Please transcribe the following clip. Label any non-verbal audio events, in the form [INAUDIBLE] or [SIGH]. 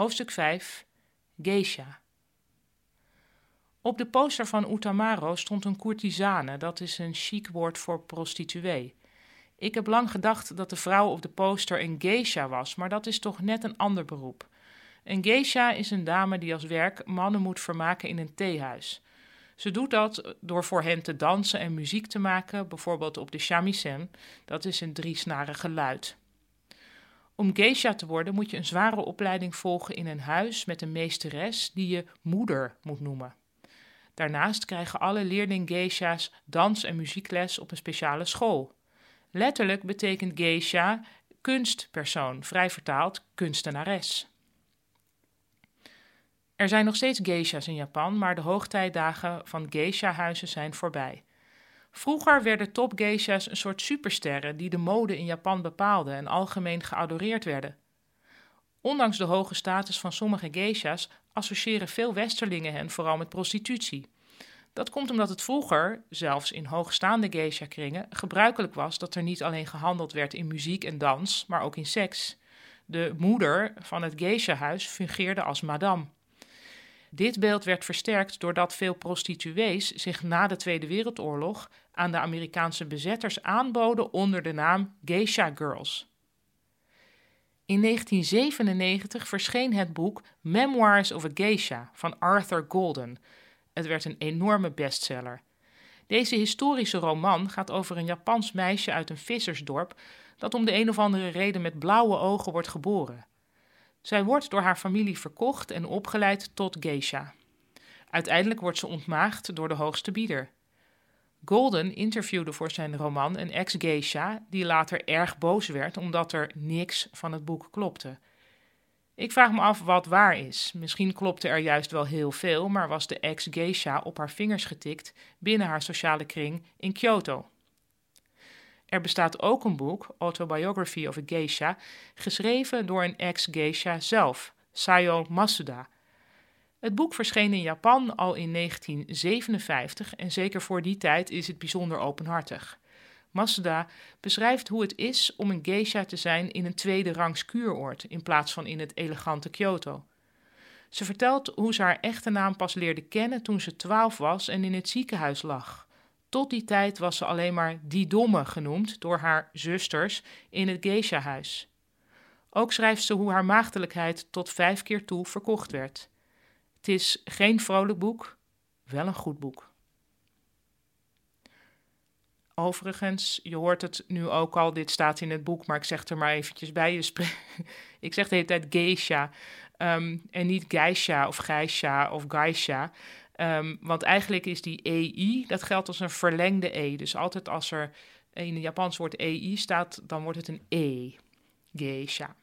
Hoofdstuk 5 Geisha Op de poster van Utamaro stond een courtisane, dat is een chic woord voor prostituee. Ik heb lang gedacht dat de vrouw op de poster een geisha was, maar dat is toch net een ander beroep. Een geisha is een dame die als werk mannen moet vermaken in een theehuis. Ze doet dat door voor hen te dansen en muziek te maken, bijvoorbeeld op de shamisen, dat is een driesnarige luid. Om geisha te worden moet je een zware opleiding volgen in een huis met een meesteres die je moeder moet noemen. Daarnaast krijgen alle leerling geisha's dans- en muziekles op een speciale school. Letterlijk betekent geisha kunstpersoon, vrij vertaald kunstenares. Er zijn nog steeds geisha's in Japan, maar de hoogtijdagen van geisha-huizen zijn voorbij. Vroeger werden topgeisha's een soort supersterren die de mode in Japan bepaalden en algemeen geadoreerd werden. Ondanks de hoge status van sommige geisha's associëren veel westerlingen hen vooral met prostitutie. Dat komt omdat het vroeger, zelfs in hoogstaande geisha-kringen, gebruikelijk was dat er niet alleen gehandeld werd in muziek en dans, maar ook in seks. De moeder van het geisha-huis fungeerde als madame. Dit beeld werd versterkt doordat veel prostituees zich na de Tweede Wereldoorlog aan de Amerikaanse bezetters aanboden onder de naam Geisha Girls. In 1997 verscheen het boek Memoirs of a Geisha van Arthur Golden. Het werd een enorme bestseller. Deze historische roman gaat over een Japans meisje uit een vissersdorp dat om de een of andere reden met blauwe ogen wordt geboren. Zij wordt door haar familie verkocht en opgeleid tot geisha. Uiteindelijk wordt ze ontmaagd door de hoogste bieder. Golden interviewde voor zijn roman een ex-geisha die later erg boos werd omdat er niks van het boek klopte. Ik vraag me af wat waar is. Misschien klopte er juist wel heel veel, maar was de ex-geisha op haar vingers getikt binnen haar sociale kring in Kyoto. Er bestaat ook een boek, Autobiography of a Geisha, geschreven door een ex-geisha zelf, Sayo Masuda. Het boek verscheen in Japan al in 1957 en zeker voor die tijd is het bijzonder openhartig. Masuda beschrijft hoe het is om een geisha te zijn in een tweede rangs kuuroord in plaats van in het elegante Kyoto. Ze vertelt hoe ze haar echte naam pas leerde kennen toen ze twaalf was en in het ziekenhuis lag. Tot die tijd was ze alleen maar die domme genoemd door haar zusters in het geisha-huis. Ook schrijft ze hoe haar maagdelijkheid tot vijf keer toe verkocht werd. Het is geen vrolijk boek, wel een goed boek. Overigens, je hoort het nu ook al, dit staat in het boek, maar ik zeg er maar eventjes bij. Je [LAUGHS] ik zeg de hele tijd geisha ehm, en niet geisha of geisha of geisha. Um, want eigenlijk is die EI, dat geldt als een verlengde E. Dus altijd als er in het Japans woord EI staat, dan wordt het een E. Geisha.